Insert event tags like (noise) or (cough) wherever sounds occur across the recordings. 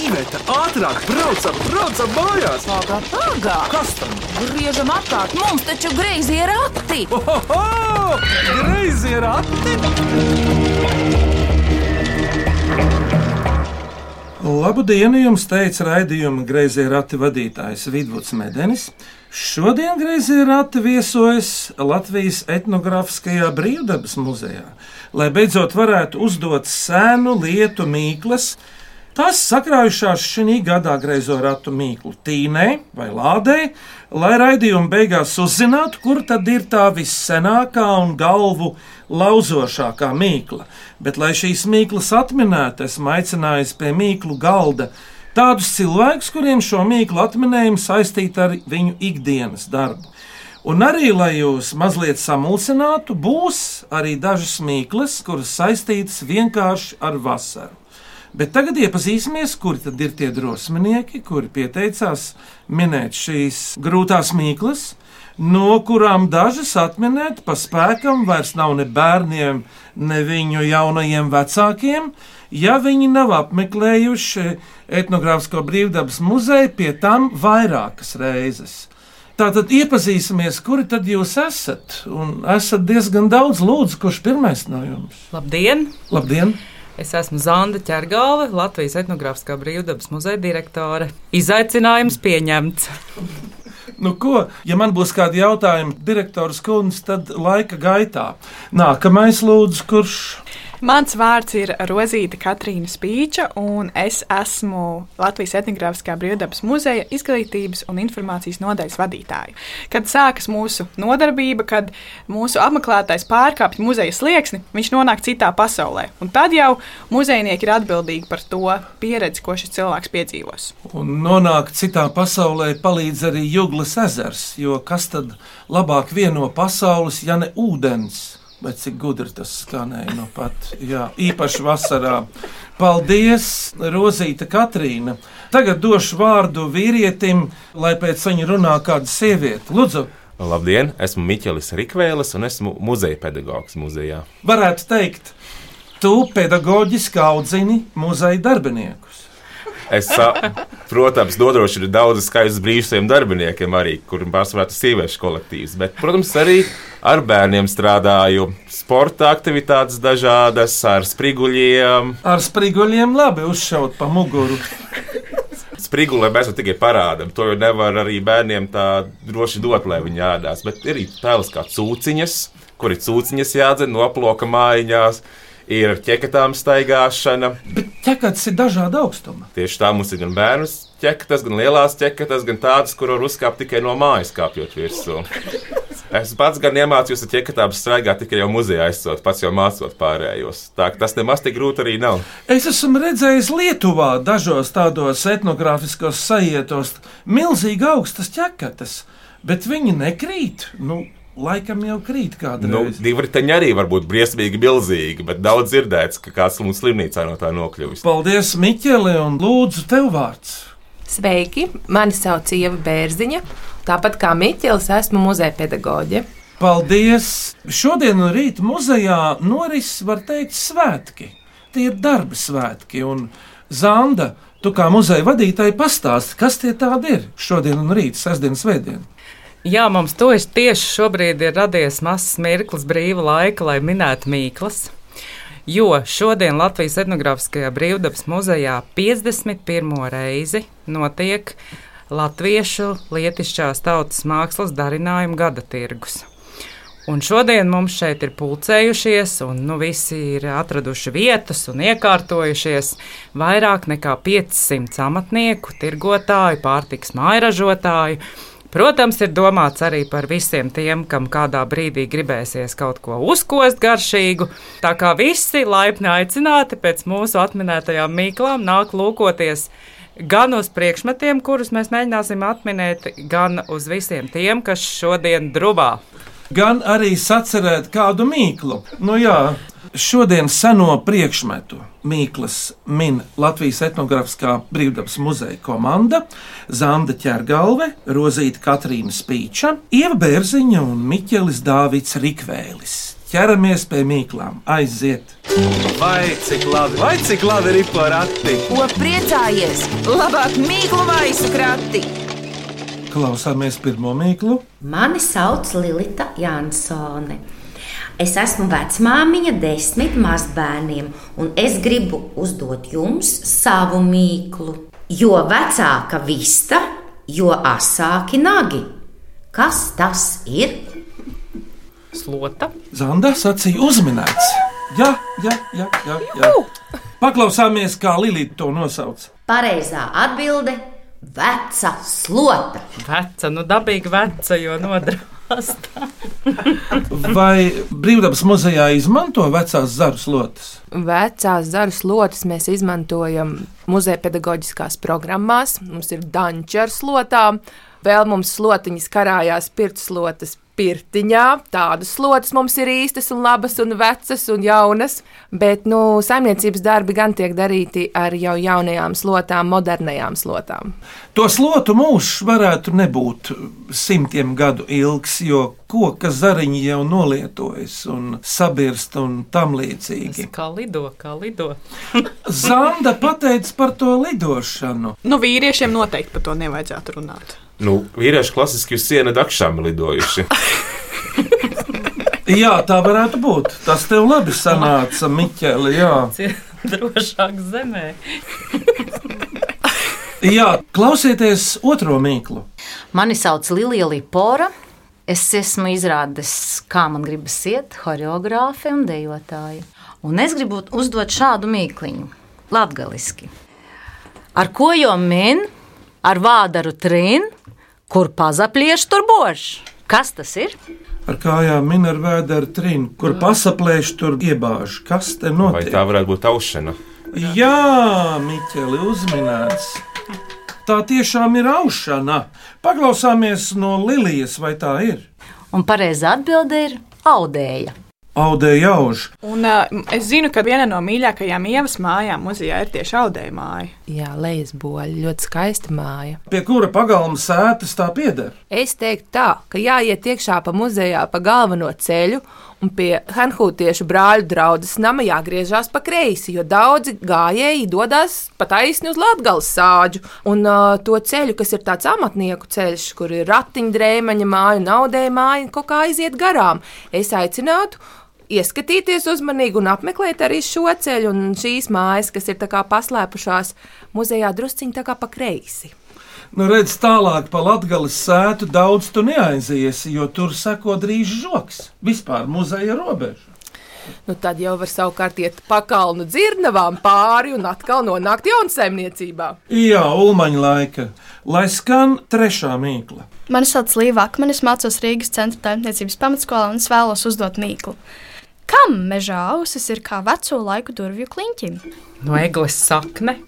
Iveta, ātrāk, braucam, braucam mājās! Pagā, pagā! Kas tam? Griežam apkārt, mums taču greizi ir rati! Ohoho! Greizi ir ati! Labu dienu jums teica raidījuma grazē rati vadītājs Vidvuds Medenis. Šodien grazē rati viesojas Latvijas etnogrāfiskajā brīvdabas muzejā, lai beidzot varētu uzdot sēnu lietu mīklas. Tās sakrājušās šī gadā greizo ratu mīklu tīnē vai lādē, lai raidījuma beigās uzzinātu, kur tad ir tā vissenākā un galvu lauzošākā mīkla. Bet, lai šīs mīklas atminētu, esmu aicinājis pie mīklu galda tādus cilvēkus, kuriem šo mīklu atminējumu saistīta ar viņu ikdienas darbu. Un arī, lai jūs mazliet samulsinātu, būs arī dažas mīklas, kuras saistītas vienkārši ar vasaru. Bet tagad iepazīsimies, kuri tad ir tie drosminieki, kuri pieteicās minēt šīs grūtās mīklas, no kurām dažas atminēt pa spēkam vairs nav ne bērniem, ne viņu jaunajiem vecākiem, ja viņi nav apmeklējuši etnogrāfisko brīvdabas muzeju pie tam vairākas reizes. Tātad iepazīsimies, kuri tad jūs esat. Un esat diezgan daudz lūdzu, kurš pirmais no jums? Labdien! Labdien! Es esmu Zanda Čergāle, Latvijas etnogrāfiskā brīvdabas muzeja direktore. Izaicinājums pieņemts. Nu, ko, ja man būs kādi jautājumi, direktors Kungs, tad laika gaitā. Nākamais lūdzu, kurš Mans vārds ir Rozīta Katrīna Spīča, un es esmu Latvijas etnogrāfiskā brīvdabas muzeja izglītības un informācijas nodaļas vadītāja. Kad sākas mūsu nodarbība, kad mūsu apmeklētājs pārkāpj muzeja slieksni, viņš nonāk citā pasaulē. Un tad jau muzejnieki ir atbildīgi par to pieredzi, ko šis cilvēks piedzīvos. un nonākt citā pasaulē, palīdz arī Juglas ezers. Jo kas tad labāk vieno pasaules, ja ne ūdens? Bet cik gudri tas skanēja no pat, jā, īpaši vasarā. Paldies, Rozīta Katrīna. Tagad došu vārdu vīrietim, lai pēc viņa runā kāda sieviete. Lūdzu, Labdien, esmu Miķelis Rikvēlis un esmu muzeja pedagogs muzejā. varētu teikt, tu pedagoģiski audzini muzeja darbiniekus. Es, protams, nodrošinu daudz skaistus brīžus saviem darbiniekiem, arī, kuriem pārsvarā ir sieviešu kolektīvs. Bet, protams, arī ar bērniem strādāju. Sporta aktivitātes dažādas, ar spriguļiem. Ar spriguļiem labi uzšaut pa muguru. Sprigulē mēs jau tikai parādām. To jau nevar arī bērniem tā droši dot, lai viņi ēdās. Bet ir arī tēls kā cūciņas, kur ir cūciņas jādzer no aploka mājiņās. Ir ķekatām staigāšana. Bet ķekats ir dažāda augstuma. Tieši tā mums ir gan bērnu ķekatas, gan lielās ķekatas, gan tādas, kur var uzkāpt tikai no mājas, kāpjot virsū. Es pats gan iemācījos ar ķekatām staigāt tikai jau muzejā aizsot, pats jau mācot pārējos. Tā ka tas nemaz tik grūti arī nav. Es esmu redzējis Lietuvā dažos tādos etnogrāfiskos sajietos milzīgi augstas ķekatas, bet viņi nekrīt. Nu, laikam jau krīt Nu, kādreiz. divi riteņi arī var būt briesmīgi, milzīgi, bet daudz dzirdēts, ka kāds mums slimnīcā no tā nokļuvis. Paldies, Miķeli, un lūdzu, tev vārds. Sveiki, mani sauc Ieva Bērziņa. Tāpat kā Miķels, esmu muzeja pedagoģe. Paldies! Šodien un rīt muzejā noris, var teikt, svētki. Tie ir darba svētki, un Zanda, tu kā muzeja vadītāja pastāsti, kas tie tādi ir šodien un rīt, sestdien, svētdien. Jā, mums to ir tieši šobrīd ir radies mazs mirklis brīva laika, lai minētu mīklas. Jo šodien Latvijas etnogrāfiskajā brīvdabas muzejā 51. reizi notiek Latviešu lietišķās tautas mākslas darinājuma gada tirgus. Un šodien mums šeit ir pulcējušies, un nu, visi ir atraduši vietas un iekārtojušies. Vairāk nekā 500 amatnieku, tirgotāju, pārtiks mājražotāju. Protams, ir domāts arī par visiem tiem, kam kādā brīdī gribēsies kaut ko uzkost garšīgu. Tā kā visi laipni aicināti pēc mūsu atminētajām mīklām nāk lūkoties gan uz priekšmetiem, kurus mēs mēģināsim atminēt, gan uz visiem tiem, kas šodien drubā. gan arī sacerēt kādu mīklu. Nu, jā, šodien seno priekšmetu mīklas min Latvijas etnogrāfiskā brīvdabas muzeja komanda Zanda Čergalve, Rozīta Katrīna Spīča, Ieva Bērziņa un Miķelis Dāvids Rikvēlis. ķeramies pie mīklām. Aiziet! Vai cik labi, vai cik labi ir porati? Ko priecājies? Labāk mīklu maisu krati! Klausāmies pirmo mīklu. Mani sauc Lilita Jansone. Es esmu vecmāmiņa desmit mazbērniem, un es gribu uzdot jums savu mīklu. Jo vecāka vista, jo asāki nagi. Kas tas ir? Slota. Zanda sacīja uzminēts. Jā, jā, jā, jā. jā. Paklausāmies, kā Lilija to nosauc. Pareizā atbilde - veca slota. Veca, nu dabīgi veca, jo nodrāsta. Vai brīvdabas muzejā izmanto vecās zaru slotas? Vecās zaru slotas mēs izmantojam muzeja pedagoģiskās programmās. Mums ir danča ar slotām, vēl mums slotiņas karājās pirtslotas pirtiņā. Tādas slotas mums ir īstas, un labas, un vecas un jaunas. Bet nu, saimniecības darbi gan tiek darīti ar jau jaunajām slotām, modernajām slotām. To slotu mūžs varētu nebūt simtiem gadu ilgs, jo koka zariņi jau nolietojas un sabirst un tam līdzīgi. Kā lido, kā lido. Zanda pateica par to lidošanu. Nu, vīriešiem noteikti par to nevajadzētu runāt. Nu, vīrieši klasiski uz siena dakšām lidojuši. (laughs) Jā, tā varētu būt. Tas tev labi sanāca, Miķeli. Jā. Drošāk zemē. (laughs) jā, klausieties otro mīklu. Mani sauc Lilija Lipora. Es esmu izrādis, kā man gribas iet, choreogrāfi un dejotāji. Un es gribu uzdot šādu mīkliņu, latgaliski. Ar ko jau min, ar vādaru trin, kur pazaplieš tur bož? Kas tas ir? Ar kājām min ar vēdera trinu, kur pasaplēš, tur iebāž. Kas te Vai notiek? tā varētu būt aušana? Jā, Miķeli, uzminēts. Tā tiešām ir aušana. Paklausāmies no Lilijas, vai tā ir? Un pareizā atbilde ir audēja. Audē jauž. Un, uh, es zinu, ka viena no mīļākajām ievas mājām muzejā ir tieši audēja māja. Jā, lejas boļa, ļoti skaista māja. Pie kura pagalma sētas tā pieder? Es teiktu tā, ka jāiet iekšā pa muzejā pa galveno ceļu, un pie Hanhūtiešu brāļu draugas nama jāgriežās pa kreisi, jo daudzi gājēji dodas pa taisni uz Latvijas sāģu. Un uh, to ceļu, kas ir tāds amatnieku ceļš, kur ir ratiņdrēmaņa māja, naudēja māja, kaut kā aiziet garām, es aicinātu. Ieskatīties uzmanīgi un apmeklēt arī šo ceļu un šīs mājas, kas ir tā kā paslēpušās muzejā, drusciņā tā kā pa kreisi. Nu, redz, tālāk pa Latvijas sētu daudz tu neaiziesi, jo tur seko drīz žoks. Vispār muzeja robeža. Nu, tad jau var savukārt iet pa kalnu dzirnavām pāri un atkal nonākt jaunsaimniecībā. Jā, ulmaņa laika. Lai skan trešā mīkla. Mani sauc Līva Akmenis, mācos Rīgas centra taimniecības pamatskolā un es vēlos uzdot mīklu. Kam mežā ausis ir kā veco laiku durvju kliņķim? No eglis sakne.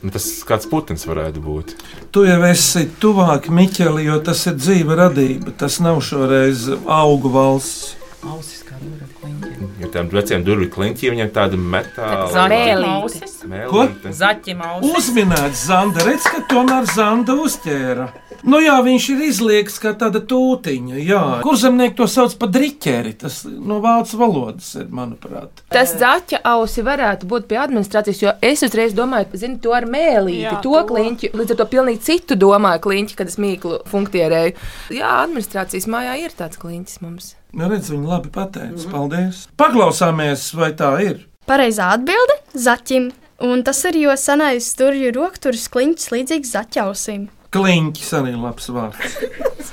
Nu, tas kāds putns varētu būt. Tu jau esi tuvāk Miķeli, jo tas ir dzīva radība. Tas nav šoreiz augu valsts. Ausis kā durvju kliņķi. Ja tiem veciem durvju kliņķiem viņiem tāda metāla Zaķim ausis. mēlīte. Zaķim ausis. Uzminēts Zanda, redz, ka tomēr Zanda uzķēra. Nu jā, viņš ir izlieks kā tāda tūtiņa. Jā. Kurzemnieki to sauc par driķeri. Tas no vācu valodas ir, manuprāt. Tas zaķa ausi varētu būt pie administrācijas, jo es uzreiz domāju, zini, to ar mēlīti, Jā, to, to. kliņķi. Līdz ar to pilnīgi citu domāju kliņķi, kad es mīklu funktierēju. Jā, administrācijas mājā ir tāds kliņķis mums. Nu, redz, viņi labi pateica. Paldies. Paklausāmies, vai tā ir. Pareizā atbilde - zaķim. Un tas ir jo senais durvju rokturis kliņķis līdzīgs zaķausīm. Kliņķis arī labs vārds.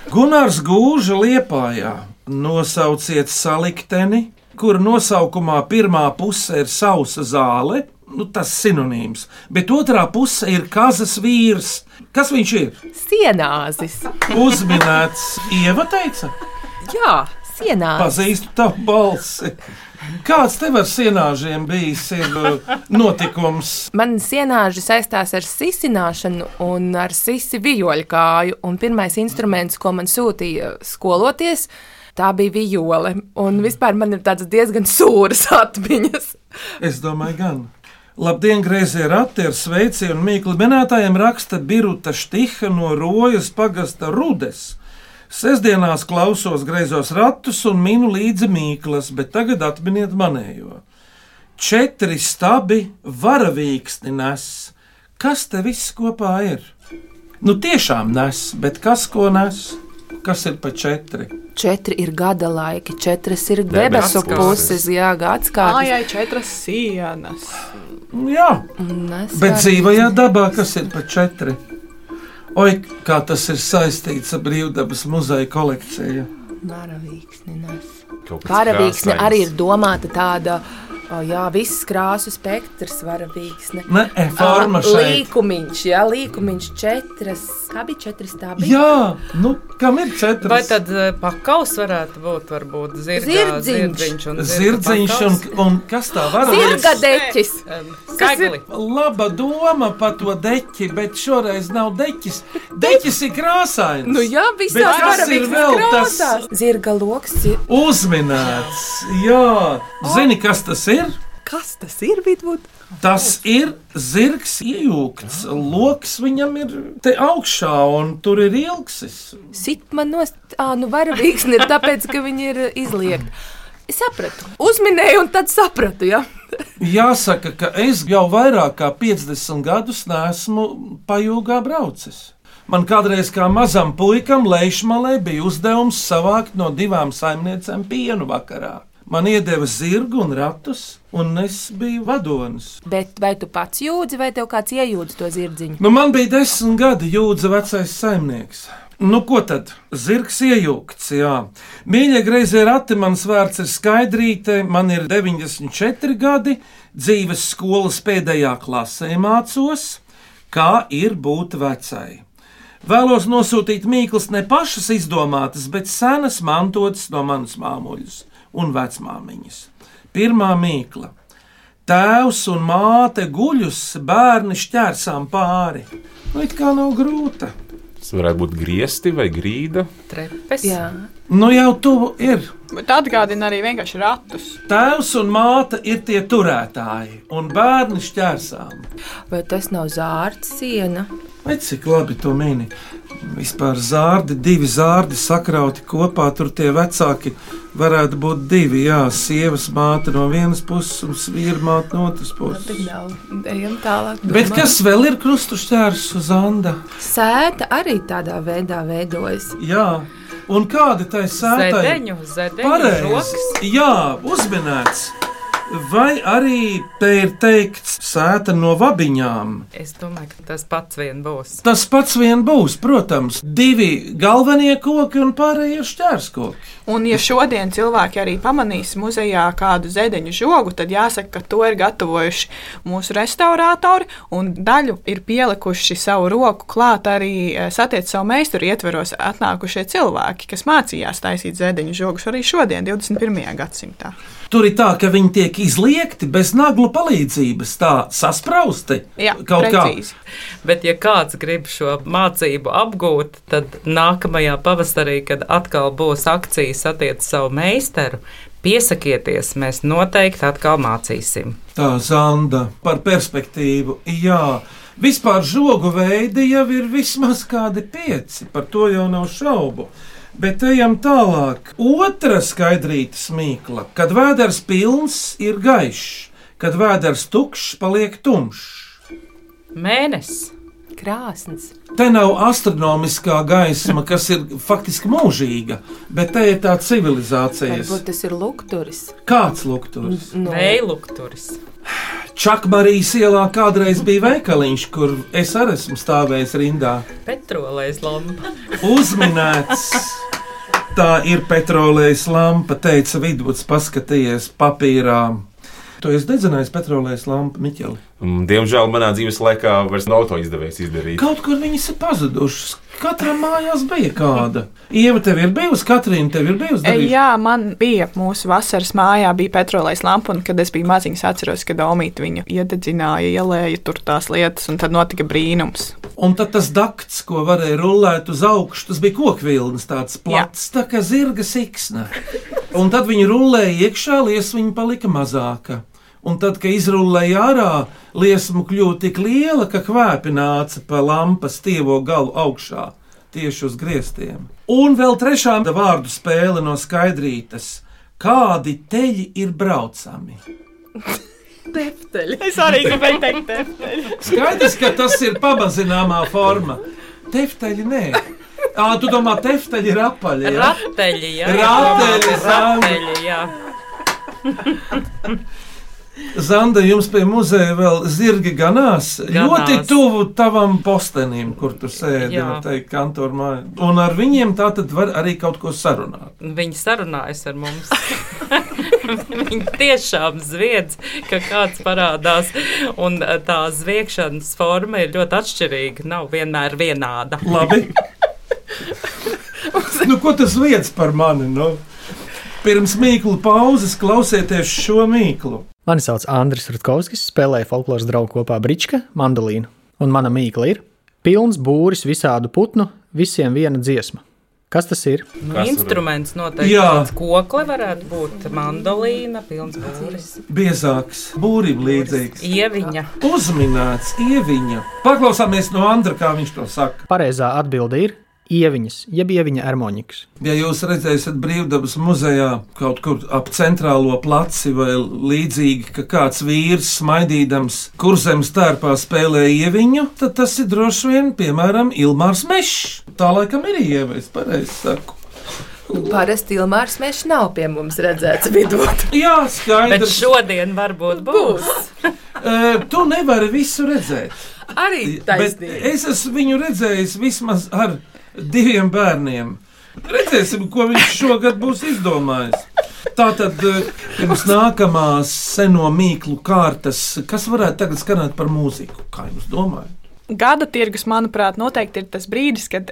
Gunārs Gūža liepājā. Nosauciet salikteni, kura nosaukumā pirmā puse ir sausa zāle. Nu, tas sinonīms, bet otrā puse ir kazas vīrs. Kas viņš ir? Sienāzis. Uzminēts, Ieva teica, Jā, sienāzis. pazīstu tavu balsi. Kāds tev ar sienāžiem bijis ir, uh, notikums? Man sienāži saistās ar sisināšanu un ar sisi vijoļu kāju. Un pirmais instruments, ko man sūtīja skoloties, tā bija vijole. Un vispār man ir tādas diezgan sūras atmiņas. Es domāju, gan. Labdien, grazējie rati ar sveicienu Mīklu minētājiem raksta Biruta Štiha no Rojas pagasta Rudes. Sesdienās klausos greizos ratus un minu līdzi mīklas, bet tagad atminiet manējo. Četri stabi varavīksni nes. Kas te viss kopā ir? Nu, tiešām nes, bet kas ko nes? Kas ir pa četri? Četri ir gada laiki, četras ir Debesu puses. jā, gads kāds. Mājai četras sienas. Jā, bet dzīvajā dabā kas ir pa četri? Oi, kā tas ir saistīts ar brīvdabas muzeja kolekciju. Varavīksni nes. Kaut kas Varavīksne arī ir domāta tāda. O, jā, viss krāsu spektrs, varavīksne. Ne, e, forma šeit. Līkumiņš, jā, līkumiņš četras. Kā bija četri stābi? Jā, nu, kam ir četras? Vai tad eh, pakaus varētu būt? Varbūt zirgā, Zirdziņš. zirdziņš un Zirdziņš un, un kas tā var Zirga deķis. Em, Skagli. Laba doma par to deķi, bet šoreiz nav deķis. Deķis ir krāsains. Nu jā, Bet visās varavīksnes vēl tas krāsās. Zirga loks uzminēts? Jā, zini, kas tas ir? Kas tas ir, Vidvud? Tas ir zirgs iejūgts. Loks viņam ir te augšā, un tur ir ilgsis. Sit man nost, ā, nu varavīksne ir tāpēc, ka viņi ir izliekti. Es sapratu, uzminēju, un tad sapratu, jā. Jāsaka, ka es jau vairāk kā 50 gadus neesmu pajūgā braucis. Man kādreiz kā mazam puikam Leišmalē bija uzdevums savākt no divām saimniecēm pienu vakarā. Man iedeva zirgu un ratus, un es biju vadonis. Bet vai tu pats jūdzi, vai tev kāds iejūdz to zirdziņu? Nu, man bija desmit gadi, jūdza vecais saimnieks. Nu, ko tad? Zirgs iejūgts, jā. Mīļie grazē rati, mans vārds ir skaidrīte, man ir 94 gadi, dzīves skolas pēdējā klasē mācos, kā ir būt vecai. Vēlos nosūtīt mīklas ne pašas izdomātas, bet senas mantotas no manas māmuļas un vecmāmiņas. Pirmā mīkla. Tēvs un māte guļus, bērni šķērsām pāri. Nu, it kā nav grūta. Tas varētu būt griezti vai grīda. Trepes. Jā. Nu, jau tuvu ir. Bet atgādina arī vienkārši ratus. Tēvs un māte ir tie turētāji, un bērni šķērsām. Vai tas nav zārts siena? Vai cik labi to mini? Vispār zārdi, divi zārdi sakrauti kopā, tur tie vecāki varētu būt divi. Jā, sievas māte no vienas puses un vīra māte no otras puses. Nav. Ejam tālāk. Bet domā. kas vēl ir krustu šķērs uz Anda? Sēta arī tādā veidā veidojas. Jā, un kāda tai sētai? Zedeņu, zedeņu Pareizi. Jā, uzminēts. Vai arī te ir teikts sēta no vabiņām? Es domāju, ka tas pats vien būs. Tas pats vien būs, protams, divi galvenie koki un pārējie šķērskoki. Un, ja šodien cilvēki arī pamanīs muzejā kādu zedeņu žogu, tad jāsaka, ka to ir gatavojuši mūsu restaurātori, un daļu ir pielikuši savu roku klāt arī eh, satiec savu meistaru ietveros atnākušie cilvēki, kas mācījās taisīt zedeņu žogus arī šodien, 21. gadsimtā. Tur ir tā, ka viņi tiek izliekti bez naglu palīdzības, tā sasprausti. Jā, kaut precīzi. Bet, ja kāds grib šo mācību apgūt, tad nākamajā pavasarī, kad atkal būs akcijas attiecībā savu meistaru, piesakieties, mēs noteikti atkal mācīsim. kā tā zanda par perspektīvu. Jā, vispār žogu veidi jau ir vismaz kādi pieci, par to jau nav šaubu. Bet ejam tālāk. Otra skaidrīta smīkla, kad vēders pilns ir gaišs, kad vēders tukšs paliek tumšs. Mēnesis. Krāsns. Te nav astronomiskā gaisma, kas ir faktiski mūžīga, bet te ir tā civilizācijas. Varbūt tas ir lukturis. Kāds lukturs? Nu, Vējlukturis. Čakmarijas ielā kādreiz bija veikaliņš, kur es arī esmu stāvējis rindā. Petrolēs lampa. Uzminēts! Tā ir petrolejas lampa, teica Vidvuds, paskatījies papīrā. Tu esi dedzinājis petrolejas lampu, Miķeli. Mm, Diemžēl manā dzīves laikā vairs nav to izdevies izdarīt. Kaut kur viņas ir pazudušas. Katram mājās bija kāda. Ieva, tev ir bijusi, Katrīna, tev ir bijusi. Darījusi? Jā, man bija mūsu vasaras mājā, bija petrolejas lampa, un kad es biju maziņš, atceros, ka Domīta viņu iededzināja, ielēja tur tās lietas, un tad notika brīnums. Un tad tas dakts, ko varēja rullēt uz augšu, tas bija kokvilnis, tāds plats, tā kā zirga siksna. Un tad viņi rullēja iekšā, liesma palika mazāka. Un tad, kad izrullēja ārā, liesma kļuva tik liela, ka kvēpi nāca pa lampas tievo galu augšā. tieši uz griestiem. Un vēl trešā vārdu spēle no skaidrītas. Kādi teļi ir braucami? (laughs) Tefteļi. Es arī gribēju teikt, tefteļi. Skaidrs, ka tas ir pamazināmā forma. Tefteļi nē. Ā, tu domā, tefteļi ir apaļi. Ja? Rateļi, jā. Rateļi, rateļi, jā. (laughs) Zanda, jums pie muzeja vēl zirgi ganās. Ganās. Ļoti tuvu tavam postenim, kur tu sēdi. Teikt, kantoru mājā. Un ar viņiem tā tad var arī kaut ko sarunāt. Viņi sarunājas ar mums. (laughs) Viņi tiešām zviedz, ka kāds parādās. Un eh, tā zviegšanas forma ir ļoti atšķirīga. Nav vienmēr vienāda. Labi. (laughs) nu, ko tas liekas par mani? Nu? Pirms mīklu pauzes klausieties šo mīklu. Mani sauc Andris Rutkovskis, spēlēju folkloras draugu kopā Brička, mandolīnu. Un mana mīkla ir pilns būris visādu putnu, visiem viena dziesma. Kas tas ir? Nu, instruments noteikti Jā. tāds kokli varētu būt. Mandolīna, pilns būris. Biezāks, būrim līdzīgs. Ieviņa. Uzminēts, ieviņa. Paklausāmies no Andra, kā viņš to saka. Pareizā atbilde ir ieviņas, jeb ieviņa ermoņiks. Ja jūs redzēsiet brīvdabas muzejā kaut kur ap centrālo placi vai līdzīgi, ka kāds vīrs smaidīdams kurzemes tērpā spēlē ieviņu, tad tas ir droši vien, piemēram, Ilmārs Mešs. Tā laikam ir ieva, es pareizi saku. Parasti Ilmārs Mešs nav pie mums redzēts vidū. (laughs) Jā, Bet skaidrs. šodien varbūt būs. Uh, (laughs) tu nevari visu redzēt. Arī Bet taisnība. es esmu viņu redzējis vismaz ar diviem bērniem. Redzēsim, ko viņš šogad būs izdomājis. Tā tad eh, pirms nākamās seno mīklu kārtas, kas varētu tagad skanēt par mūziku? Kā jūs domājat? Gada tirgus, manuprāt, noteikti ir tas brīdis, kad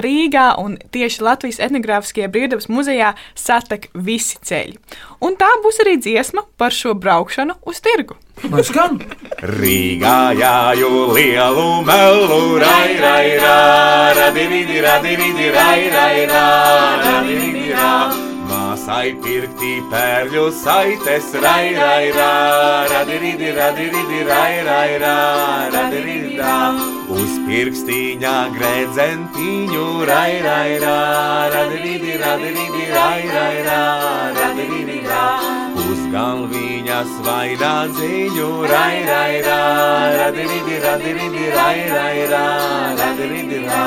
Rīgā un tieši Latvijas etnogrāfiskajā brīvdabas muzejā satek visi ceļi. Un tā būs arī dziesma par šo braukšanu uz tirgu. Lai skan! Rīgā jāju lielu melu, rai, rai, rā, radividi, radividi, rai, rai, rā, radividi, rā. Māsai pirktī pērļu saites, rai, rai, rā, radividi, radividi, rai, rai, rā, radividi, rā. Uz pirkstīņā gredzentiņu, rai, rai, rā, radividi, radividi, rai, rai, rā, radividi, rā. Uz galviņas vainā dziņu, rai, rai, rā, radiridi, radiridi, rai, rai, rā, radiridi, rā.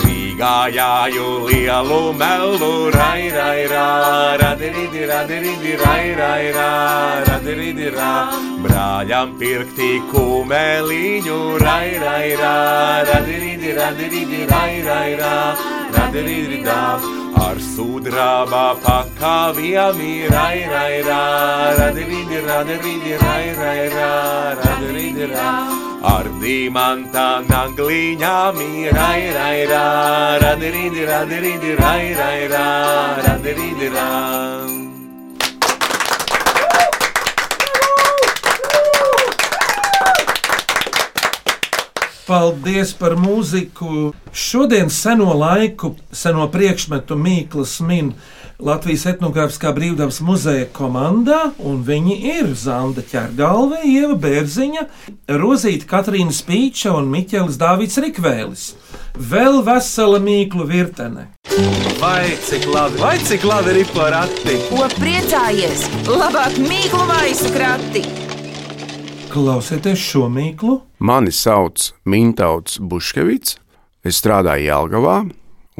Rīgā jāju lielu melu, rai, rai, rā, radiridi, radiridi, rai, rai, rā, radiridi, rā. Brāļam pirktī kumeliņu, rai, rai, rā, radiridi, radiridi, rai, rai, rā, radiridi, rā. Ar sudraba pakāviem ir rai, rai, rā, radiridi, radiridi, rai, rai, rā, radiridi, rā. Ar dimanta nagliņām ir rai, rai, rā, radiridi, radiridi, rai, rai, rā, radiridi, rā. Paldies par mūziku. Šodien seno laiku, seno priekšmetu Mīklas min Latvijas etnogrāfiskā brīvdabas muzeja komandā, un viņi ir Zanda Čergalve, Ieva Bērziņa, Rozīta Katrīna Spīča un Miķelis Dāvids Rikvēlis. Vēl vesela mīklu virtene. Vai cik labi, vai cik labi ir porakti? Ko priecājies? Labāk mīklu maisu krati! Klausieties šo mīklu! Mani sauc Mintauts Buškevits, es strādāju Jālgavā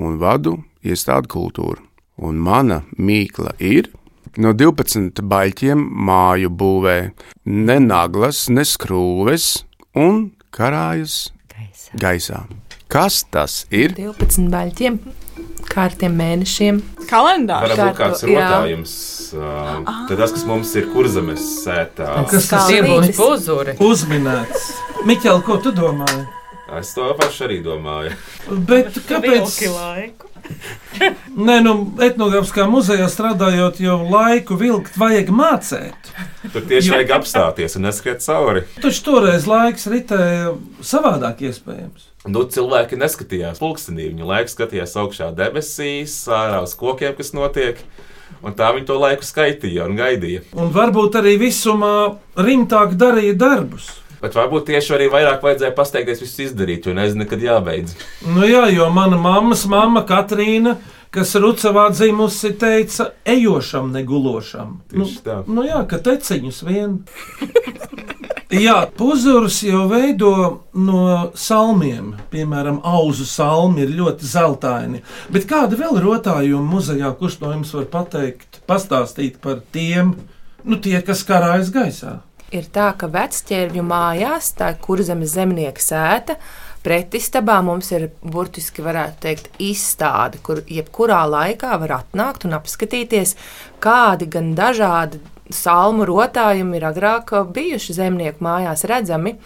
un vadu iestādi kultūru. Un mana mīkla ir no 12 baļķiem māju būvē ne naglas, ne skrūves un karājas gaisā. gaisā. Kas tas ir? 12 baļķiem, kārtiem mēnešiem. Kalendārs. Varbūt kāds Kārtu, jā. rotājums. Tad tas, kas mums ir kurzemes sētā. Kas tas ir? Uzminēts. Miķel, ko tu domāji? Es to pašu arī domāju. Bet kāpēc? (laughs) Nē, nu, etnogrāfiskā muzejā strādājot, jau laiku vilkt vajag mācīt. Tur tieši vajag apstāties un neskriet cauri. Taču toreiz laiks ritēja savādāk, iespējams. Nu, cilvēki neskatījās pulkstenī. Viņi laiku skatījās augšā debesīs, ārā uz kokiem, kas notiek. Un tā viņi to laiku skaitīja un gaidīja. Un varbūt arī visumā rimtāk darīja darbus. Bet varbūt tieši arī vairāk vajadzēja pasteikties visu izdarīt, jo nezinu, kad jābeidz. Nu jā, jo mana mammas mamma Katrīna, kas Rucavā dzimusi, teica, ejošam, negulošam. Nu, nu jā, ka teciņus vien. (laughs) Jā, puzurus jau veido no salmiem. Piemēram, auzu salmi ir ļoti zeltaini. Bet kāda vēl ir rotājuma muzejā, kurš no jums var pateikt, pastāstīt par tiem, nu tie, kas karājas gaisā? Ir tā, ka vecķērvju mājās, tā ir kurzemes zemnieka sēta, pretistabā mums ir burtiski, varētu teikt, izstāde, kur jebkurā laikā var atnākt un apskatīties, kādi gan dažādi salmu rotājumi ir agrāk bijuši zemnieku mājās redzami.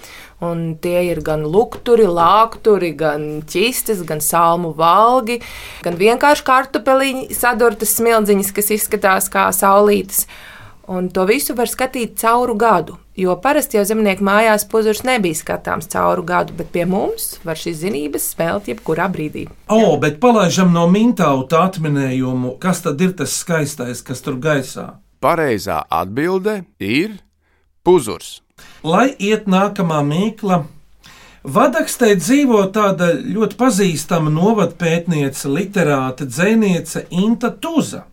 Un tie ir gan lukturi, lākturi, gan ķistes, gan salmu valgi, gan vienkārši kartupeliņi, sadurtas smildziņas, kas izskatās kā saulītes. Un to visu var skatīt cauru gadu. Jo parasti jau zemnieku mājās puzurs nebija skatāms cauru gadu, bet pie mums var šīs zinības spēlēt jebkurā brīdī. O, bet palaidām no mintauta atminējumu, kas tad ir tas skaistais, kas tur gaisā? Pareizā atbilde ir puzurs. Lai iet nākamā mīkla. Vadakstē dzīvo tāda ļoti pazīstama novadpētniece, literāte, dzēniece Inta Tuza.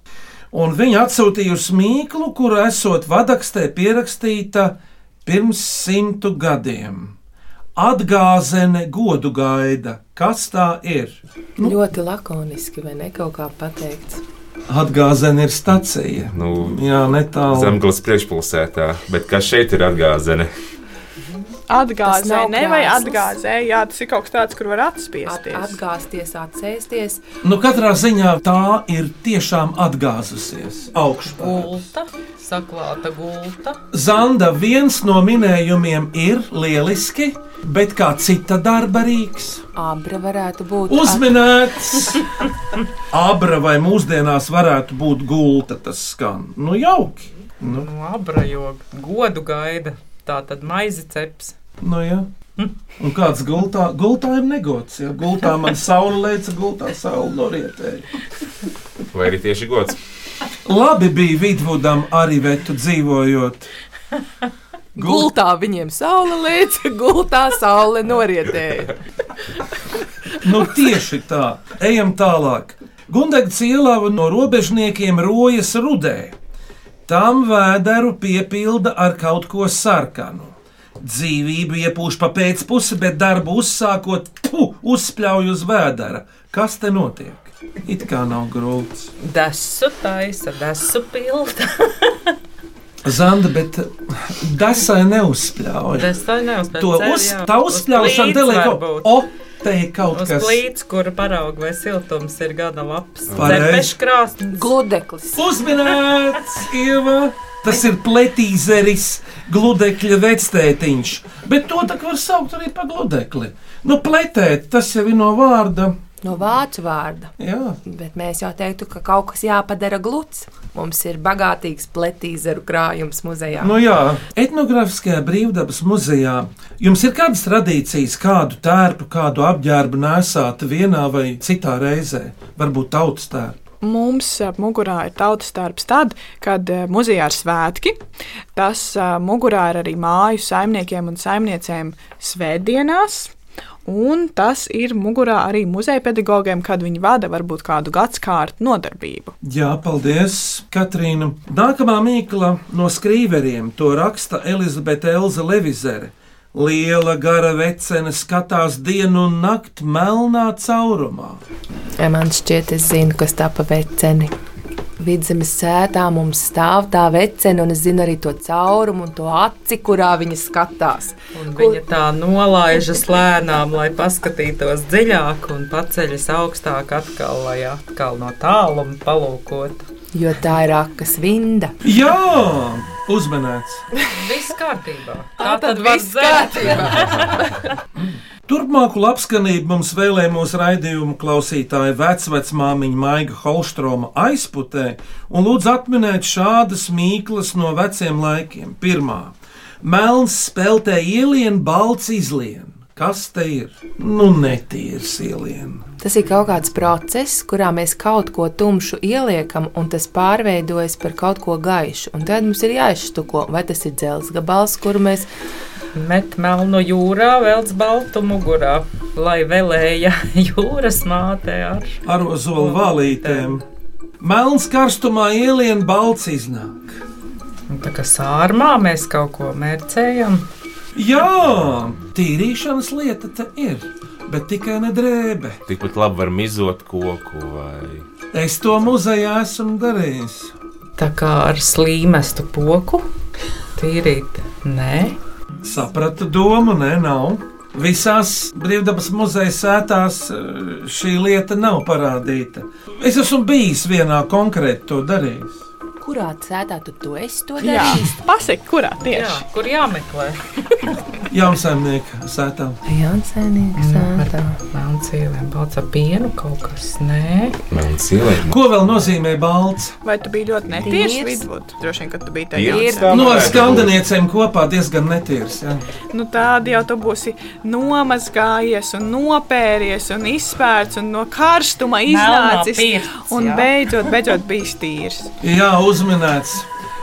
Un viņa atsūtījusi mīklu, kura esot vadakstē pierakstīta pirms simtu gadiem. Atgāzene godu gaida. Kas tā ir? Nu. Ļoti lakoniski, vai ne kaut kā pateikts. Atgāzene ir stacija. Nu, Jā, netālu. Zemgales priekšpilsētā, bet kas šeit ir atgāzene? Atgāzē, ne vai atgāzē, jā, tas ir kaut kas tāds, kur var atspiesties. At, atgāzties, atsēsties. Nu, katrā ziņā tā ir tiešām atgāzusies augšā. Gulta, saklāta gulta. Zanda viens no minējumiem ir lieliski, bet kā cita darba rīks. Abra varētu būt. Uzminēts, (laughs) abra vai mūsdienās varētu būt gulta, tas skan. Nu, jauki. Nu, Nu, abra, jo godu gaida. Tā tad maizi ceps. Nu jā. Un kāds gultā, gultā ir negods. Ja? Gultā man saule leica, gultā saule norietēja. Vai arī tieši gods? Labi bija Vidvudam arī vetu dzīvojot. Gultā viņiem saule lēca, gultā saule norietēja. Nu, tieši tā. Ejam tālāk. Gundegts ielava no robežniekiem rojas rudē. Tam vēderu piepilda ar kaut ko sarkanu. Dzīvību iepūš pa pēcpusi, bet darbu uzsākot, pu, uzspļauj uz vēdera. Kas te notiek? It kā nav grūts. Desu taisa, desu pilda. (laughs) Zanda, bet dasai neuzspļauj. Desai neuzspēlē. To uz, tā uzspļaušana te liek kaut, o, te ir kaut Uz kas. plīts, kur parauga vai siltums ir gada labs. Pareizi. Cepešu krāsns. Gludeklis. Uzminēts, Ieva! Tas ir pletīzeris, gludekļa vectētiņš. Bet to tā var saukt arī par gludekli. Nu, pletēt, tas jau ir no vārda. No vācu vārda. Jā. Bet mēs jau teiktu, ka kaut kas jāpadara gluds. Mums ir bagātīgs pletīzeru krājums muzejā. Nu, jā, etnogrāfiskajā brīvdabas muzejā jums ir kādas tradīcijas, kādu tērpu, kādu apģērbu nesāt vienā vai citā reizē, varbūt tautas tērpu. Mums mugurā ir tautas darbs tad, kad eh, muzejā ir svētki. Tas ā, mugurā ir arī māju saimniekiem un saimniecēm svētdienās. Un tas ir mugurā arī muzeja pedagogiem, kad viņi vada varbūt kādu gadsimtu nodarbību. Jā, paldies, Katrīna. Nākamā mīkla no skrīveriem to raksta Elizabete Elza Levizere. Liela gara vecene skatās dienu un nakti melnā caurumā. Ja man šķiet, es zinu, kas tā pa veceni. Vidzemes sētā mums stāv tā vecene, un es zinu arī to caurumu un to aci, kurā viņa skatās. Un viņa tā nolaižas lēnām, lai paskatītos dziļāk un paceļas augstāk, atkal, lai atkal no tāluma palūkotu. Jo tā ir akas vinda. Jā, uzmanēts! (laughs) Viss kārtībā. Tā tad var viss kārtībā. (laughs) Turpmāku labskanību mums vēlēja mūsu raidījumu klausītāja vecmāmiņa Maiga Holstroma aizputē un lūdz atminēt šādas mīklas no veciem laikiem. Pirmā - melns spēltē ielien, balts izlien. Kas te ir? Nu, netīrs ielien. Tas ir kaut kāds process, kurā mēs kaut ko tumšu ieliekam, un tas pārveidojas par kaut ko gaišu. Un tad mums ir jāizštuko, vai tas ir dzelzs gabals, kuru mēs met melnu jūrā, velc baltu mugurā, lai velēja (laughs) jūras māte ar ar ozolu valītēm. Melns karstumā ielien balts iznāk. Un Tā kā sārmā mēs kaut ko mērcējam. Jā, tīrīšanas lieta te ir, bet tikai ne drēbe. Tikpat labi var mizot koku vai Es to muzejā esmu darījis. Tā kā ar slīmestu poku tīrīt. Nē, Sapratu domu, nē, nav. Visās brīvdabas muzeja sētās eh, šī lieta nav parādīta. Es esmu bijis vienā konkrēti to darījis. Kurā sētā tu to esi to Jā, darījis? pasaki, kurā tieši? jā, kur jāmeklē? (laughs) Jaunsaimnieka sētā. Jānis sētā. Melns ielien, balts ar pienu kaut kas. Nē, melns ielēt. Ko vēl nozīmē balts? Vai tu biji ļoti netīrs Tīrs. vidvud? Droši vien, ka tu biji tajā. No ar skandiniecēm kopā diezgan netīrs. Jā. Nu, tādi jau tu būsi nomazgājies, un nopēries, un izspērts, un no karstuma iznācis. pirts, un beidzot, beidzot bijis tīrs. Jā, uzminēts.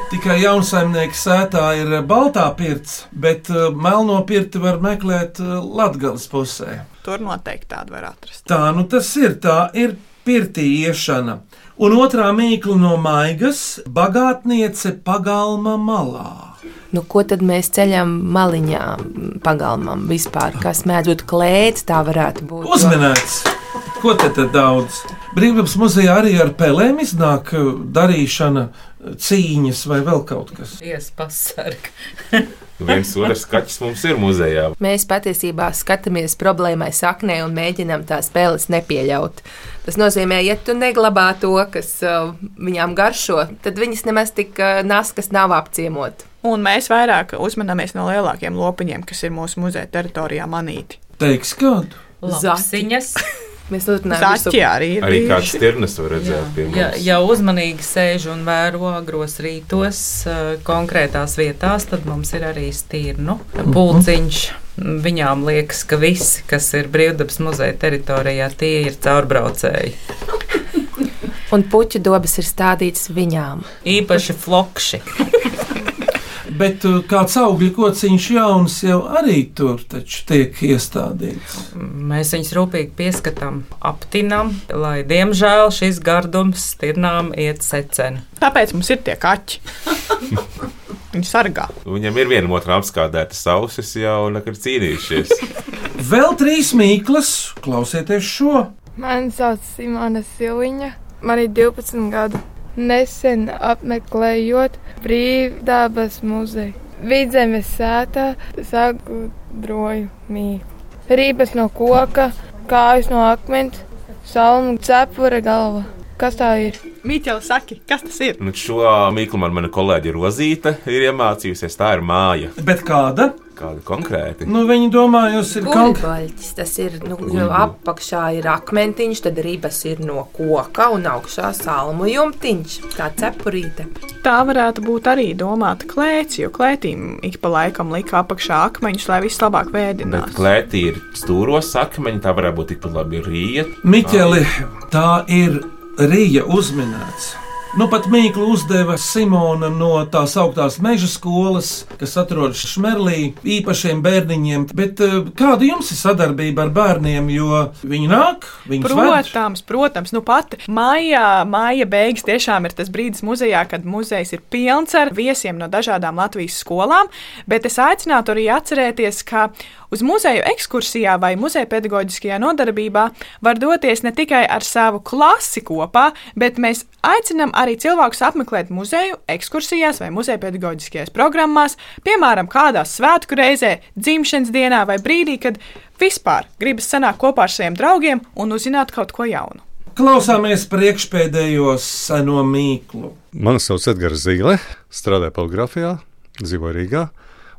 Tikai jaunsaimnieka sētā ir baltā pirts, bet uh, melno pirti var meklēt uh, Latvijas pusē. Tur noteikti tādu var atrast. Tā nu tas ir, tā ir pirtī iešana. Un otrā mīkla no maigas - bagātniece pagalma malā. Nu, ko tad mēs ceļam maliņā pagalmam vispār? Kas mēdz būt klēts, tā varētu būt. Uzminēts! Ko te tad daudz? Brīvības muzejā arī ar pelēm iznāk uh, darīšana, uh, cīņas vai vēl kaut kas. iespasarg. (laughs) Viens otrs kaķis mums ir muzejā. Mēs patiesībā skatāmies problēmai saknē un mēģinām tās spēles nepieļaut. Tas nozīmē, ja tu neglabā to, kas uh, viņām garšo, tad viņas nemaz tik uh, naskas nav apciemot. Un mēs vairāk uzmanāmies no lielākiem lopiņiem, kas ir mūsu muzeja teritorijā manīti. Teiks kādu? Lapsiņas. (laughs) Mēs turpinām Zaķi arī ir. Arī kāds stirnas var redzēt mums. Ja, ja uzmanīgi sēž un vēro agros rītos eh, konkrētās vietās, tad mums ir arī stīrnu pulciņš. Viņām liekas, ka visi, kas ir brīvdabas muzeja teritorijā, tie ir caurbraucēji. Un puķu dobas ir stādītas viņām. Īpaši flokši. (laughs) Bet uh, kāds augļu kociņš jauns jau arī tur taču tiek iestādīts. Mēs viņus rūpīgi pieskatām, aptinam, lai diemžēl šis gardums stirnām iet seceni. Tāpēc mums ir tie kaķi. (laughs) Viņi sargā. Viņam ir viena otra apskādēta ausis, jau nekad cīnījušies. (laughs) Vēl trīs mīklas, klausieties šo! Mani sauc Simona Siliņa, man ir 12 gadu. Nesen apmeklējot brīvdabas muzeju. Vidzemes sētā sagudroju mīklu. Rības no koka, kājas no akmens, salmu cepura galva. Kas tā ir? Mīķeli, saki, kas tas ir? Nu, šo mīklu man mana kolēģe Rozīte ir iemācījusies. Tā ir māja. Bet kāda? Kāda konkrēti? Nu, viņi domā, jūs ir kaut Guļbaļķis, tas ir, nu, jau apakšā ir akmentiņš, tad ribas ir no koka un augšā salmu jumtiņš, tā cepurīte. Tā varētu būt arī domāta klēts, jo klētīm ik pa laikam lika apakšā akmeņus, lai viss labāk Bet vēdinās. klētī ir stūros akmeņi, tā varētu būt tikpat labi rīja. Miķeli, tā ir Rīja uzminēts. Nu, pat mīklu uzdeva Simona no tās augtās meža skolas, kas atrodas Šmerlī, īpašiem bērniņiem. Bet eh, kāda jums ir sadarbība ar bērniem? Jo viņi nāk, Protams, protams, nu pat maijā, maija beigas tiešām ir tas brīdis muzejā, kad muzejs ir pilns ar viesiem no dažādām Latvijas skolām, bet es aicinātu arī atcerēties, ka uz muzeju ekskursijā vai muzeja pedagoģiskajā nodarbībā var doties ne tikai ar savu klasi kopā, bet mēs aicinām arī cilvēkus apmeklēt muzeju ekskursijās vai muzeja pedagoģiskajās programmās, piemēram, kādā svētku reizē, dzimšanas dienā vai brīdī, kad vispār gribas sanākt kopā ar saviem draugiem un uzzināt kaut ko jaunu. Klausāmies priekšpēdējo seno mīklu. Mani sauc Edgars Zīle, strādāju poligrafijā, dzīvoju Rīgā,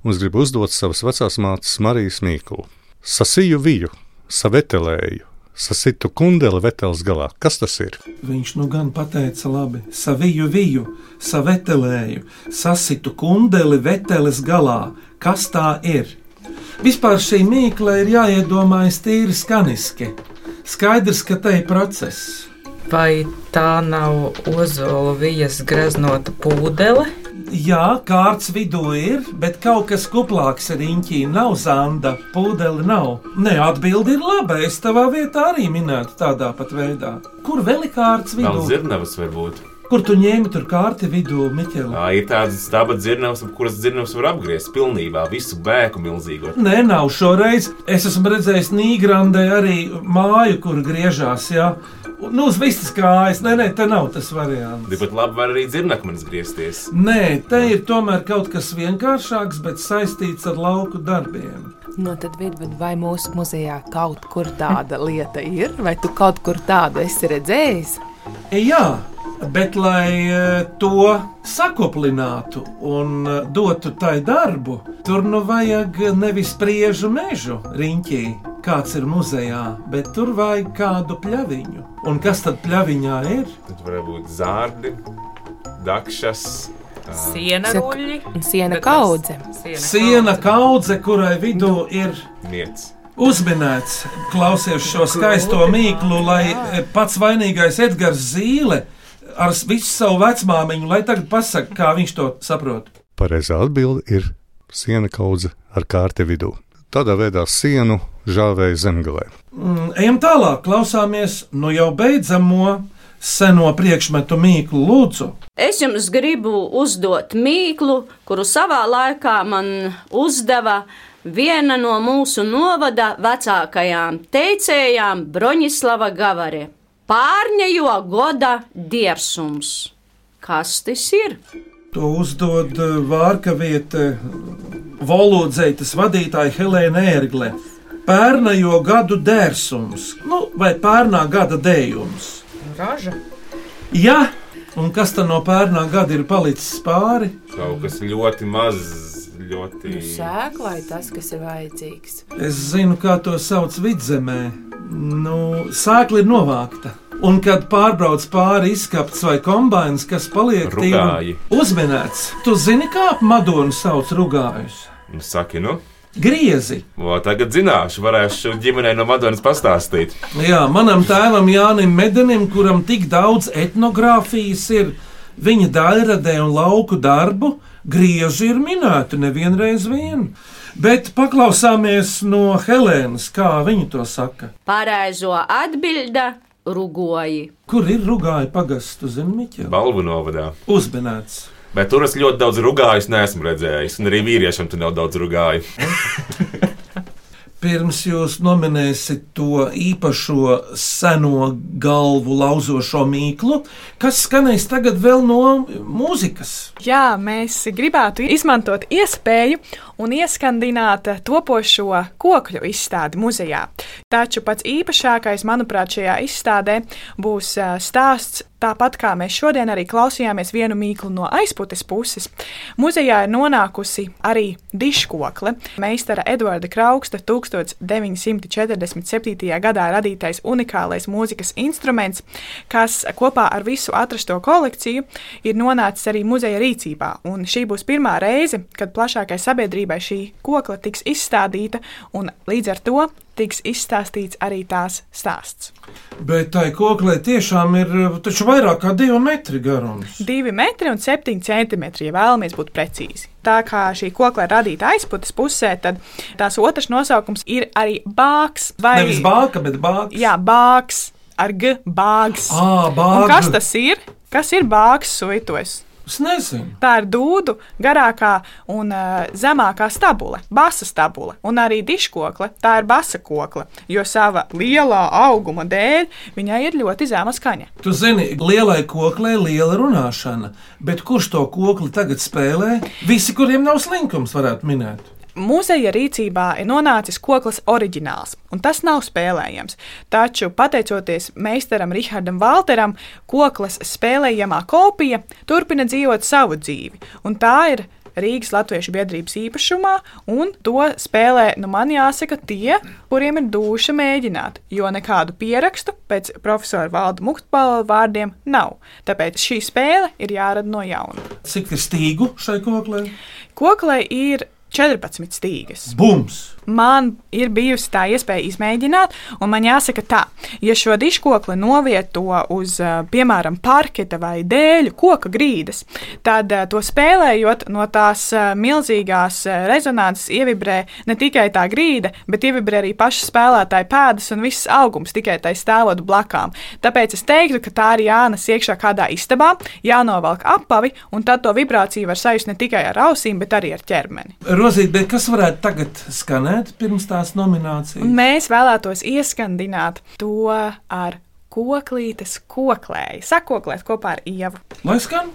un es gribu uzdot savas vecās mātes Marijas mīklu. Sasīju viju, savetelēju, sasitu kundeli veteles galā. Kas tas ir? Viņš nu gan pateica labi. Saviju viju, savetelēju, sasitu kundeli veteles galā. Kas tā ir? Vispār šī mīkla ir jāiedomājas tīri skaniski. Skaidrs, ka te ir process. Vai tā nav ozola vijas greznota pūdele? Jā, kārts vidū ir, bet kaut kas kuplāks ar riņķī nav zanda, pūdeli nav. Nē, atbildi ir laba. Es tavā vietā arī minētu tādā pat veidā. Kur vēl ir kārts Vēl vidū? zirnavas varbūt. Kur tu ņēmi tur kārti vidū, Miķeli? Jā, ir tādas dabas dzirnavas, ap kuras dzirnavas var apgriezt pilnībā visu bēku milzīgo. Nē, nav šoreiz. Es esmu redzējis Nīgrandē arī māju, kur griežās. Jā. Nu, uz vistas kājas. Nē, nē, te nav tas variants. Tikpat labi var arī dzirnakmenis griezties. Nē, te ir tomēr kaut kas vienkāršāks, bet saistīts ar lauku darbiem. Nu, tad, Vidvud, vai mūsu muzejā kaut kur tāda lieta ir, vai tu kaut kur tādu esi redzējis? Jā, bet lai eh, to sakoplinātu un eh, dotu tai darbu, tur nu vajag nevis priežu mežu riņķī, kāds ir muzejā, bet tur vajag kādu pļaviņu. Un kas tad pļaviņā ir? Tad var būt zārdi, dakšas. Siena. Un siena kaudze. Siena, Siena kaudze, kurai vidū ir Miets. uzminēts. Klausies šo skaisto mīklu, lai eh, pats vainīgais Edgars Zīle ar visu savu vecmāmiņu, lai tagad pasakā, kā viņš to saprot. Pareizā atbilde ir siena kaudze ar kārti vidū. Tādā veidā sienu žāvēja zemgalē. Mm, ejam tālāk, klausāmies no jau beidzamo seno priekšmetu mīklu lūdzu. Es jums gribu uzdot mīklu, kuru savā laikā man uzdeva viena no mūsu novada vecākajām teicējām, Broņislava Gavare. Pārņejo goda diersums. Kas tas ir? To uzdod eh, vārka vieta valodzeitas vadītāja Helēna Ērgle. Pērnajo gadu dērsums, nu, vai pērnā gada dējums. Raža. Jā, un kas tad no pērnā gada ir palicis pāri? Kaut kas ļoti maz, ļoti. Nu, sēklai tas, kas ir vajadzīgs. Es zinu, kā to sauc vidzemē. Nu, sēkla ir novākta. Un kad pārbrauc pāri izskapts vai kombināns, kas paliek Rugāji. uzminēts, tu zini, kā ap Madonu sauc rugājus? Nu, saki, nu. Griezi. O, tagad zināšu, varēšu ģimenei no Madonas pastāstīt. Jā, manam tēvam Jānim Medenim, kuram tik daudz etnogrāfijas ir, viņa daļradē un lauku darbu, grieži ir minēti nevienreiz vien. Bet paklausāmies no Helēnas, kā viņa to saka. Pareizo atbilde - rugoji. Kur ir rugāja pagastu, zini, Miķa? Balvu novadā. Uzminēts. Bet tur es ļoti daudz rugājus neesmu redzējis, un arī vīriešiem tur nav daudz rugāju. (laughs) Pirms jūs nominēsiet to īpašo seno galvu lauzošo mīklu, kas skanēs tagad vēl no mūzikas. Jā, mēs gribētu izmantot iespēju un ieskandināt topošo kokļu izstādi muzejā. Taču pats īpašākais, manuprāt, šajā izstādē būs stāsts. Tāpat kā mēs šodien arī klausījāmies vienu mīklu no aizputes puses, muzejā ir nonākusi arī diškokle. Meistara Edvarda Krauksta 1947. gadā radītais unikālais mūzikas instruments, kas kopā ar visu atrasto kolekciju ir nonācis arī muzeja rīcībā. Un šī būs pirmā reize, kad plašākai sabiedrībai šī kokla tiks izstādīta, un līdz ar to tiks izstāstīts arī tās stāsts. Bet tai koklē tiešām ir taču vairāk kā divi metri garums. 2 metri un 7 centimetri, ja vēlamies būt precīzi. Tā kā šī kokla ir radīta aizputes pusē, tad tās otrs nosaukums ir arī bāks. Vai... Nevis bāka, bet bāks. Jā, bāks ar g, bāgs. Ā, Un bāga. kas tas ir? Kas ir bāks suitos? Es nezinu. Tā ir dūdu garākā un uh, zemākā stabule, basa stabule, un arī diškokle. Tā ir basa kokla, jo sava lielā auguma dēļ viņai ir ļoti zema skaņa. Tu zini, lielai koklē ir liela runāšana, bet kurš to kokli tagad spēlē? Visi, kuriem nav slinkums, varētu minēt. Mūzeja rīcībā ir nonācis koklis oriģināls, un tas nav spēlējams. Taču, pateicoties meistaram Rihardam Valteram, koklis spēlējamā kopija turpina dzīvot savu dzīvi, un tā ir Rīgas Latviešu biedrības īpašumā, un to spēlē, nu man jāsaka, tie, kuriem ir duša mēģināt, jo nekādu pierakstu pēc profesora Valda Muktpala vārdiem nav. Tāpēc šī spēle ir jārada no jauna. Cik ir stīgu šai koklē? Koklē ir 14 stīgas. Bums! Man ir bijusi tā iespēja izmēģināt, un man jāsaka, tā, ja šo diškokli novieto uz, piemēram, parketa vai dēļu koka grīdas, tad to spēlējot no tās milzīgās rezonances ievibrē ne tikai tā grīda, bet ievibrē arī paša spēlētāja pēdas un viss augums tikai tai stāvot blakām. Tāpēc es teiktu, ka tā ir jānes iekšā kādā istabā, jānovelk apavi, un tad to vibrāciju var sajust ne tikai ar ausīm, bet arī ar ķermeni. Rozīt, bet kas varētu tagad skanēt pirms tās nominācijas? Mēs vēlētos ieskandināt to ar koklītes koklēju, sakoklēt kopā ar ievu. Lai skan!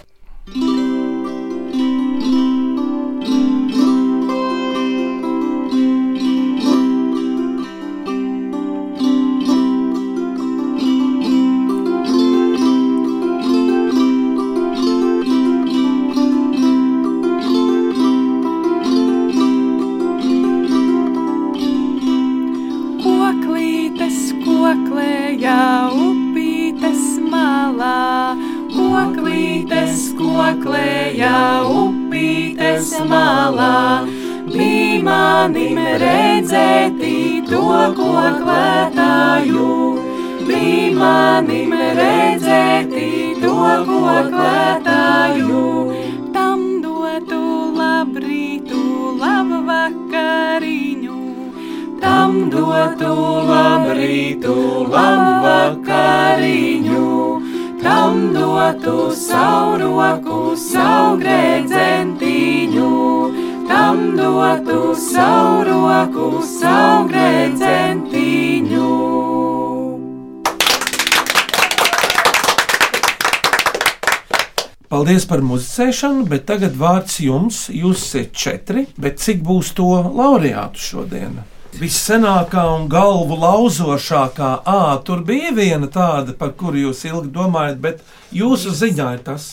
Labu vakariņu. Tam dotu savu roku, savu grēdzentiņu. Tam dotu savu roku, savu grēdzentiņu. Paldies par muzicēšanu, bet tagad vārds jums. Jūs esat četri, bet cik būs to laureātu šodien? Vissenākā un galvu lauzošākā, ah, tur bija viena tāda, par kuru jūs ilgi domājat, bet jūsu ziņā ir tas.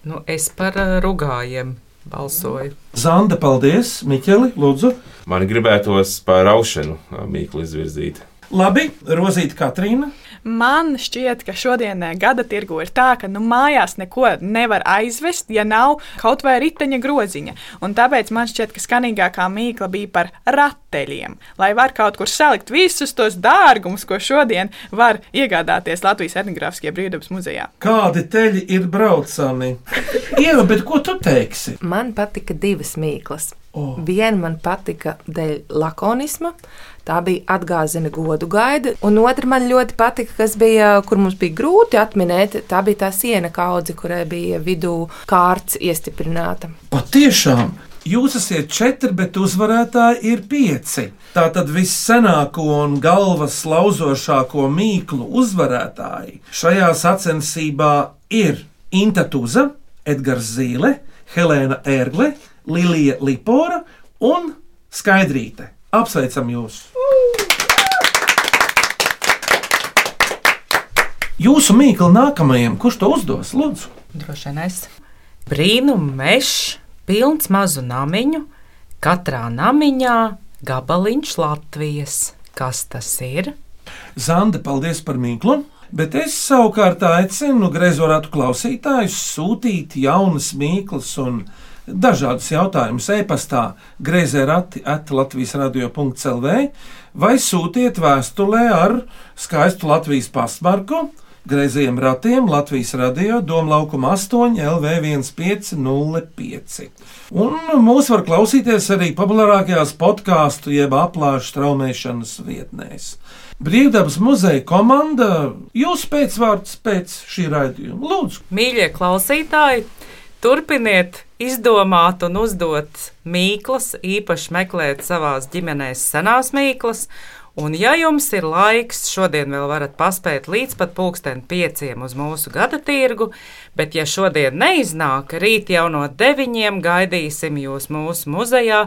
Nu, es par rugājiem balsoju. Zanda, paldies, Miķeli, lūdzu. Man gribētos par aušanu mīklu izvirzīt. Labi, Rozīta Katrīna. Man šķiet, ka šodien eh, gada tirgu ir tā, ka nu, mājās neko nevar aizvest, ja nav kaut vai riteņa groziņa. Un tāpēc man šķiet, ka skanīgākā mīkla bija par rateļiem. Lai var kaut kur salikt visus tos dārgumus, ko šodien var iegādāties Latvijas etnogrāfiskajā brīvdabas muzejā. Kādi teļi ir braucami? (laughs) Ieva, bet ko tu teiksi? Man patika divas mīklas. Oh. Viena man patika dēļ lakonisma, tā bija atgāzena godu gaida, un otra man ļoti patika, kas bija, kur mums bija grūti atminēt, tā bija tā siena kaudze, kurai bija vidū kārts iestiprināta. Patiešām! Jūs esat četri, bet uzvarētāji ir pieci. Tātad vissenāko un galvas lauzošāko mīklu uzvarētāji šajā sacensībā ir Inta Tuza, Edgars Zīle, Helēna Ērgle, Lilija Lipora un Skaidrīte. Apsveicam jūs! Jūsu mīklu nākamajam, kurš to uzdos? Lūdzu, Droši vien es. Brīnum mežs, pilns mazu namiņu, katrā namiņā gabaliņš Latvijas. Kas tas ir? Zanda, paldies par mīklu! Bet es savukārt aicinu greizorātu klausītājus sūtīt jaunas mīklas un dažādus jautājumus e-pastā greizē rati at Latvijas radio.clv vai sūtiet vēstulē ar skaistu Latvijas pastmarku greizajiem ratiem Latvijas radio Doma laukuma 8 LV1505. Un mūs var klausīties arī populārākajās podkāstu jeb aplāšu straumēšanas vietnēs. Brīvdabas muzeja komanda jūs pēcvārds pēc šī raidījuma. Lūdzu, Mīļie klausītāji, turpiniet izdomāt un uzdot mīklas, īpaši meklēt savās ģimenēs senās mīklas. Un, ja jums ir laiks, šodien vēl varat paspēt līdz pat pulksten pieciem uz mūsu gada tirgu, bet, ja šodien neiznāk, rīt jau no deviņiem gaidīsim jūs mūsu muzejā,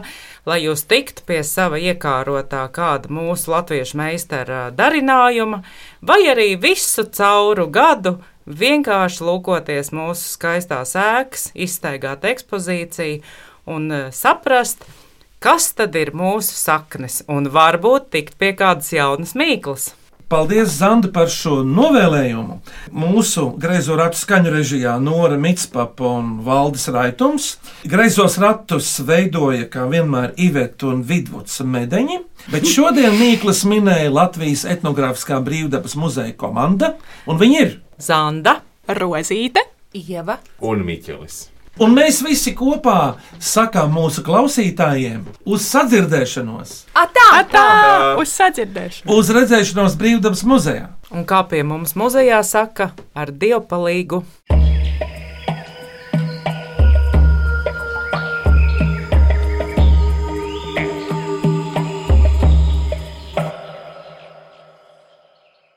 lai jūs tiktu pie sava iekārotā kāda mūsu latviešu meistara darinājuma, vai arī visu cauru gadu vienkārši lūkoties mūsu skaistās ēkas, izstaigāt ekspozīciju un eh, saprast, kas tad ir mūsu saknes, un varbūt tikt pie kādas jaunas mīklas. Paldies, Zanda, par šo novēlējumu. Mūsu greizo ratu skaņu režijā Nora Mitspapa un Valdis Raitums. Greizos ratus veidoja, kā vienmēr, Iveta un Vidvuds Medeņi, bet šodien Mīklas minēja Latvijas etnogrāfiskā brīvdabas muzeja komanda, un viņi ir Zanda, Rozīte, Ieva un Miķelis. Un mēs visi kopā sakām mūsu klausītājiem uz sadzirdēšanos, Atā! Atā! Uz sadzirdēšanu! uz redzēšanos brīvdabas muzejā. un kā pie mums muzejā saka, ar dievpalīgu.